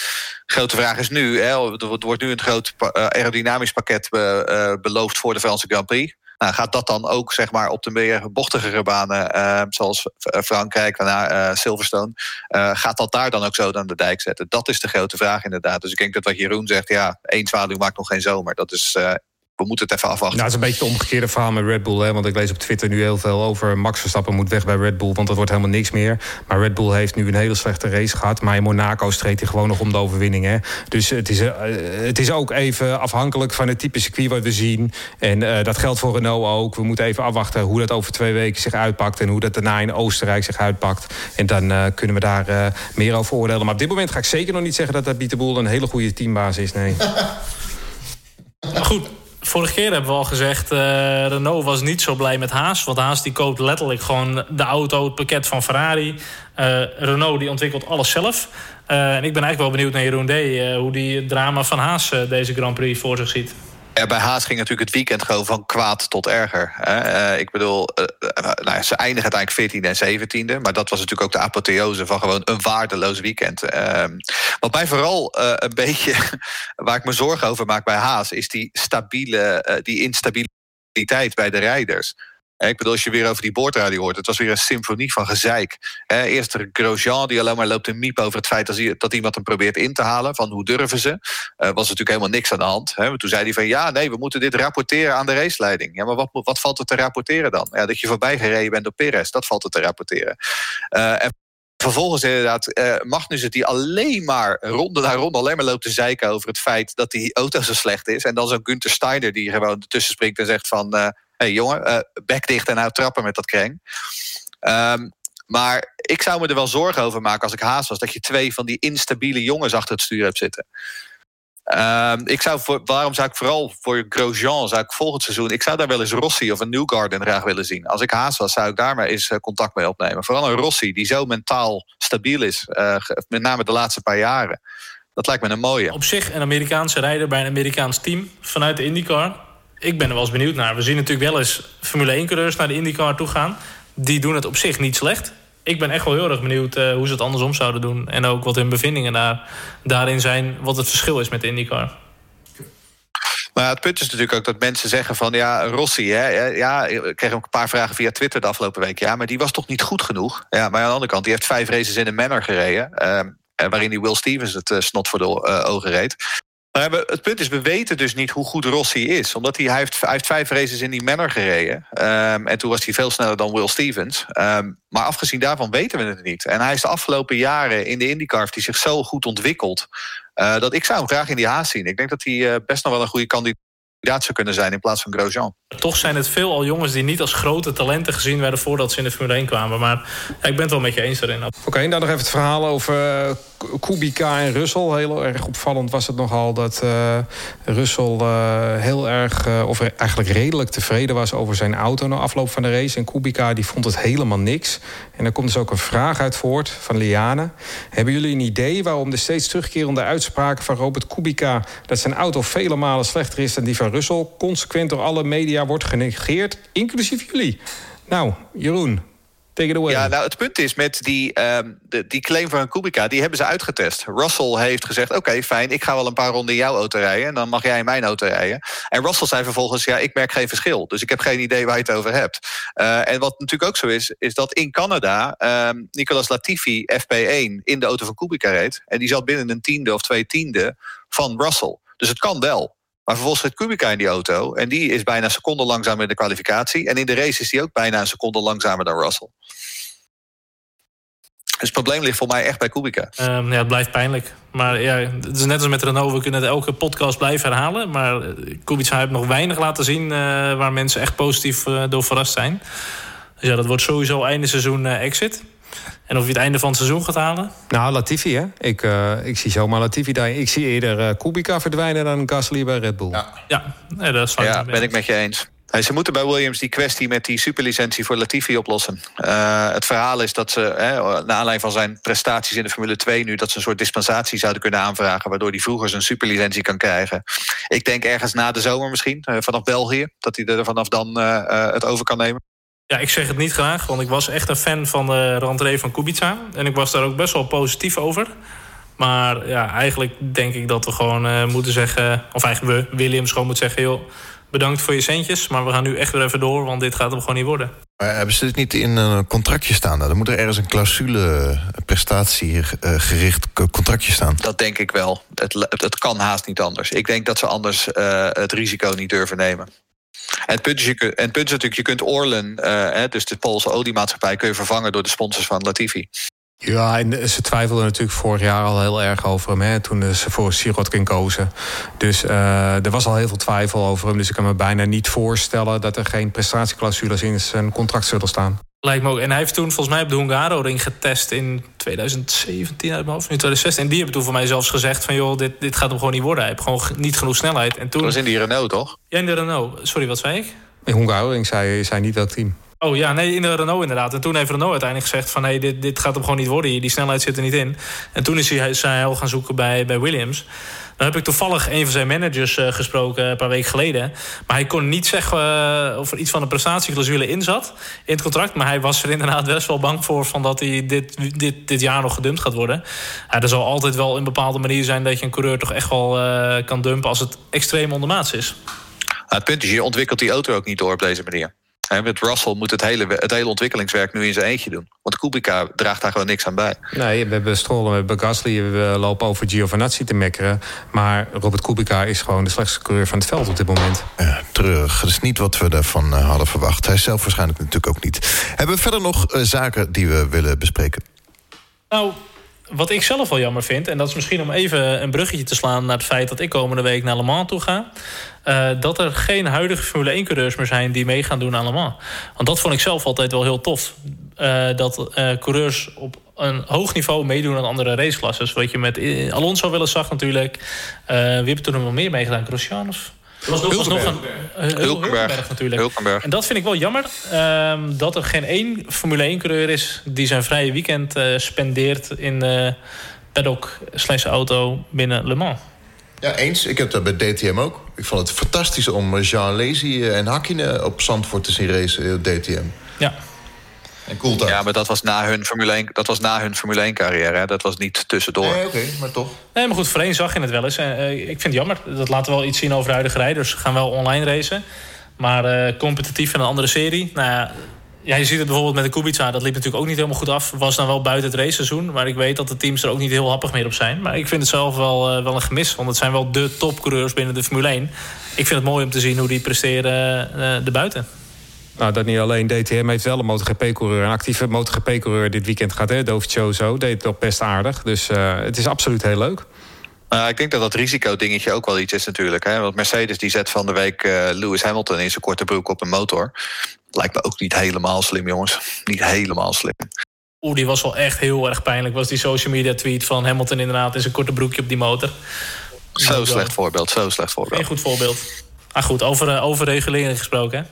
Grote vraag is nu, hè, er wordt nu een groot aerodynamisch pakket be, beloofd... voor de Franse Grand Prix. Nou, gaat dat dan ook zeg maar, op de meer bochtigere banen, uh, zoals Frankrijk, naar uh, Silverstone, uh, gaat dat daar dan ook zo aan de dijk zetten? Dat is de grote vraag inderdaad. Dus ik denk dat wat Jeroen zegt, ja, één zwaluw maakt nog geen zomer. Dat is we moeten het even afwachten. Nou, het is een beetje het omgekeerde verhaal met Red Bull. Hè? Want ik lees op Twitter nu heel veel over Max Verstappen moet weg bij Red Bull. Want dat wordt helemaal niks meer. Maar Red Bull heeft nu een hele slechte race gehad. Maar in Monaco streed hij gewoon nog om de overwinning. Hè? Dus het is, uh, het is ook even afhankelijk van het type circuit wat we zien. En uh, dat geldt voor Renault ook. We moeten even afwachten hoe dat over twee weken zich uitpakt. En hoe dat daarna in Oostenrijk zich uitpakt. En dan uh, kunnen we daar meer over oordelen. Maar op dit moment ga ik zeker nog niet zeggen dat dat Pieter Boel een hele goede teambaas is. Nee. Goed, Vorige keer hebben we al gezegd, uh, Renault was niet zo blij met Haas. Want Haas die koopt letterlijk gewoon de auto, het pakket van Ferrari. Uh, Renault die ontwikkelt alles zelf. Uh, en ik ben eigenlijk wel benieuwd naar Jeroen D. hoe die het drama van Haas deze Grand Prix voor zich ziet. Bij Haas ging natuurlijk het weekend gewoon van kwaad tot erger. Uh, ik bedoel, uh, nou, ze eindigen uiteindelijk 14e en 17e. Maar dat was natuurlijk ook de apotheose van gewoon een waardeloos weekend. Uh, wat mij vooral een beetje, waar ik me zorgen over maak bij Haas... is die stabiele, die instabiliteit bij de rijders. Ik bedoel, als je weer over die boordradio hoort... het was weer een symfonie van gezeik. Eerst Grosjean, die alleen maar loopt te miep over het feit... dat, iemand hem probeert in te halen, van hoe durven ze. Uh, was natuurlijk helemaal niks aan de hand. Toen zei hij van, ja, nee, we moeten dit rapporteren aan de raceleiding. Ja, maar wat, wat valt er te rapporteren dan? Ja, dat je voorbij gereden bent door Perez, dat valt er te rapporteren. Uh, en Vervolgens inderdaad uh, Magnussen die alleen maar ronde na ronde alleen maar loopt te zeiken over het feit dat die auto zo slecht is. En dan zo'n Günther Steiner die gewoon ertussen springt en zegt van... hey jongen, uh, bek dicht en nou trappen met dat kreng. Um, maar ik zou me er wel zorgen over maken als ik haast was... dat je twee van die instabiele jongens achter het stuur hebt zitten. Um, ik zou voor, waarom zou ik vooral voor Grosjean, zou ik volgend seizoen... ik zou daar wel eens Rossi of een Newgarden graag willen zien. Als ik haast was, zou ik daar maar eens contact mee opnemen. Vooral een Rossi, die zo mentaal stabiel is. Uh, met name de laatste paar jaren. Dat lijkt me een mooie. Op zich een Amerikaanse rijder bij een Amerikaans team vanuit de IndyCar. Ik ben er wel eens benieuwd naar. We zien natuurlijk wel eens Formule 1-coureurs naar de IndyCar toe gaan. Die doen het op zich niet slecht. Ik ben echt wel heel erg benieuwd uh, hoe ze het andersom zouden doen. En ook wat hun bevindingen daar, daarin zijn. Wat het verschil is met de IndyCar. Maar het punt is natuurlijk ook dat mensen zeggen van... ja, Rossi, hè, ja, ik kreeg ook een paar vragen via Twitter de afgelopen week. Ja, maar die was toch niet goed genoeg? Ja, maar aan de andere kant, die heeft vijf races in een manner gereden... Uh, waarin die Will Stevens het uh, snot voor de uh, ogen reed. Maar het punt is, we weten dus niet hoe goed Rossi is. Omdat hij, hij, heeft, hij heeft vijf races in die manner gereden. Um, en toen was hij veel sneller dan Will Stevens. Um, maar afgezien daarvan weten we het niet. En hij is de afgelopen jaren in de IndyCar... die zich zo goed ontwikkeld... Uh, dat ik zou hem graag in die haast zien. Ik denk dat hij uh, best nog wel een goede kandidaat zou kunnen zijn in plaats van Grosjean. Toch zijn het veel al jongens die niet als grote talenten gezien werden voordat ze in de Formule 1 kwamen. Maar ja, ik ben het wel met je eens daarin. Oké, okay, dan nog even het verhaal over uh, Kubica en Russell. Heel erg opvallend was het nogal dat uh, Russell uh, heel erg, of eigenlijk redelijk tevreden was over zijn auto na afloop van de race. En Kubica die vond het helemaal niks. En er komt dus ook een vraag uit voort van Liane. Hebben jullie een idee waarom de steeds terugkerende uitspraken van Robert Kubica dat zijn auto vele malen slechter is dan die van Russell consequent door alle media wordt genegeerd, inclusief jullie? Nou, Jeroen, Ja, nou, het punt is met die, um, de, die claim van Kubica, die hebben ze uitgetest. Russell heeft gezegd, oké, fijn, ik ga wel een paar ronden in jouw auto rijden... en dan mag jij in mijn auto rijden. En Russell zei vervolgens, ja, ik merk geen verschil. Dus ik heb geen idee waar je het over hebt. Uh, en wat natuurlijk ook zo is, is dat in Canada... Um, Nicolas Latifi FP1 in de auto van Kubica reed... en die zat binnen een tiende of twee tiende van Russell. Dus het kan wel. Maar vervolgens zit Kubica in die auto. En die is bijna een seconde langzamer in de kwalificatie. En in de race is die ook bijna een seconde langzamer dan Russell. Dus het probleem ligt voor mij echt bij Kubica. Um, ja, het blijft pijnlijk. Maar ja, het is net als met Renault. We kunnen het elke podcast blijven herhalen. Maar Kubica heeft nog weinig laten zien... Uh, waar mensen echt positief uh, door verrast zijn. Dus ja, dat wordt sowieso einde seizoen exit. En of je het einde van het seizoen gaat halen? Nou, Latifi, hè? Ik, uh, ik zie zomaar Latifi daar. Ik zie eerder uh, Kubica verdwijnen dan Gasly bij Red Bull. Ja, ja. Nee, dat is ja ben ik met je eens. Hey, ze moeten bij Williams die kwestie met die superlicentie voor Latifi oplossen. Uh, het verhaal is dat ze, hè, naar aanleiding van zijn prestaties in de Formule 2 nu... dat ze een soort dispensatie zouden kunnen aanvragen... waardoor hij vroeger zijn superlicentie kan krijgen. Ik denk ergens na de zomer misschien, vanaf België... dat hij er vanaf dan het over kan nemen. Ja, ik zeg het niet graag, want ik was echt een fan van de rentree van Kubica. En ik was daar ook best wel positief over. Maar ja, eigenlijk denk ik dat we gewoon uh, moeten zeggen... of eigenlijk we, Williams gewoon moet zeggen... joh, bedankt voor je centjes, maar we gaan nu echt weer even door... want dit gaat hem gewoon niet worden. Maar hebben ze dit niet in een contractje staan? Dan moet er ergens een clausule, prestatiegericht contractje staan. Dat denk ik wel. Het, het, het kan haast niet anders. Ik denk dat ze anders uh, het risico niet durven nemen. En het punt is, en natuurlijk, je kunt Orlen, uh, dus de Poolse oliemaatschappij, kun je vervangen door de sponsors van Latifi. Ja, en ze twijfelden natuurlijk vorig jaar al heel erg over hem. Hè, toen ze voor Sirotkin kozen. Dus uh, er was al heel veel twijfel over hem. Dus ik kan me bijna niet voorstellen dat er geen prestatieclausules in zijn contract zullen staan. Lijkt me ook. En hij heeft toen volgens mij op de Hungaro-ring getest in 2017 uit mijn hoofd, in 2016. En die hebben toen voor mij zelfs gezegd van... joh, dit, dit gaat hem gewoon niet worden. Hij heeft gewoon niet genoeg snelheid. En toen... Dat was in die Renault, toch? Ja, in de Renault. Sorry, wat zei ik? In Hungaro-ring zei, zei niet welk team. Oh ja, nee, in de Renault inderdaad. En toen heeft Renault uiteindelijk gezegd van... nee, dit, dit gaat hem gewoon niet worden. Die snelheid zit er niet in. En toen is hij zijn heil gaan zoeken bij, bij Williams. Dan heb ik toevallig een van zijn managers uh, gesproken een paar weken geleden. Maar hij kon niet zeggen uh, of er iets van een prestatieclausule in zat in het contract. Maar hij was er inderdaad best wel bang voor van dat hij dit, dit, dit jaar nog gedumpt gaat worden. Ja, er zal altijd wel een bepaalde manier zijn dat je een coureur toch echt wel uh, kan dumpen als het extreem ondermaats is. Nou, het punt is, je ontwikkelt die auto ook niet door op deze manier. Met Russell moet het hele, het hele ontwikkelingswerk nu in zijn eentje doen. Want Kubica draagt daar gewoon niks aan bij. Nee, we hebben Stroll, we hebben Gasly, we lopen over Giovinazzi te mekkeren. Maar Robert Kubica is gewoon de slechtste coureur van het veld op dit moment. Ja, terug. Dat is niet wat we ervan uh, hadden verwacht. Hij zelf waarschijnlijk natuurlijk ook niet. Hebben we verder nog uh, zaken die we willen bespreken? Nou, wat ik zelf wel jammer vind, en dat is misschien om even een bruggetje te slaan naar het feit dat ik komende week naar Le Mans toe ga. Uh, dat er geen huidige Formule 1-coureurs meer zijn die mee gaan doen aan Le Mans. Want dat vond ik zelf altijd wel heel tof. Uh, dat uh, coureurs op een hoog niveau meedoen aan andere raceklasses. Wat je met Alonso wel eens zag natuurlijk. wie heeft er nog meer meegedaan? Grosjean of... Dat was, was nog een uh, Hulkenberg natuurlijk. Hulkenberg. En dat vind ik wel jammer. Uh, dat er geen één Formule 1 coureur is die zijn vrije weekend uh, spendeert in paddock slash auto binnen Le Mans. Ja, eens. Ik heb dat bij DTM ook. Ik vond het fantastisch om Jean Lazy en Hakkinen op Zandvoort te zien racen op DTM. Ja. En Coulthard. Ja, maar dat was na hun Formule 1, dat was na hun Formule 1 carrière. Hè? Dat was niet tussendoor. Nee, oké, maar toch. Nee, maar goed, voor één zag je het wel eens. Uh, ik vind het jammer. Dat laat wel iets zien over de huidige rijders. Ze gaan wel online racen. Maar uh, competitief in een andere serie. Nou ja, ja, je ziet het bijvoorbeeld met de Kubica. Dat liep natuurlijk ook niet helemaal goed af. Was dan wel buiten het raceseizoen. Maar ik weet dat de teams er ook niet heel happig meer op zijn. Maar ik vind het zelf wel, uh, wel een gemis. Want het zijn wel de topcoureurs binnen de Formule 1. Ik vind het mooi om te zien hoe die presteren uh, erbuiten. Nou, dat niet alleen. DTM heeft wel een MotoGP-coureur. Een actieve MotoGP-coureur dit weekend gaat. Hè? Dovizioso deed het ook best aardig. Dus uh, het is absoluut heel leuk. Uh, ik denk dat dat risicodingetje ook wel iets is natuurlijk. Hè? Want Mercedes die zet van de week uh, Lewis Hamilton in zijn korte broek op een motor. Lijkt me ook niet helemaal slim, jongens. Niet helemaal slim. Oeh, die was wel echt heel erg pijnlijk. Was die social media tweet van Hamilton inderdaad in zijn korte broekje op die motor. Zo slecht voorbeeld, zo slecht voorbeeld. Een goed voorbeeld. Ah goed, over, uh, over regulering gesproken.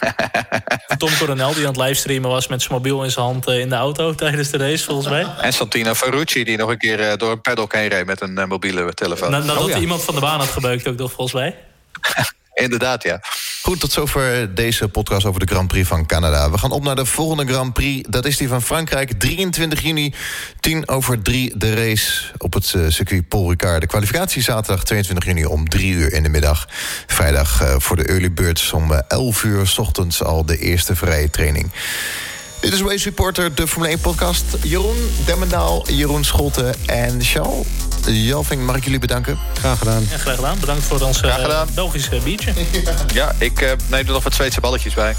Tom Coronel die aan het livestreamen was met zijn mobiel in zijn hand uh, in de auto tijdens de race, volgens mij. En Santino Ferrucci die nog een keer uh, door een paddock heen reed met een mobiele telefoon. Na, nadat oh, ja. iemand van de baan had gebeukt ook toch, volgens mij. Inderdaad, ja. Goed, tot zover deze podcast over de Grand Prix van Canada. We gaan op naar de volgende Grand Prix. Dat is die van Frankrijk. 23 juni, 10 over 3 de race op het uh, circuit Paul Ricard. De kwalificatie zaterdag 22 juni om 3 uur in de middag. Vrijdag uh, voor de early birds om uh, 11 uur s ochtends al de eerste vrije training. Dit is Race Reporter, de Formule 1 podcast. Jeroen Demmendaal, Jeroen Scholte en Charles. Jalving, mag ik jullie bedanken? Graag gedaan. Ja, graag gedaan. Bedankt voor ons uh, Belgische biertje. Ja, ja ik uh, neem er nog wat Zweedse balletjes bij.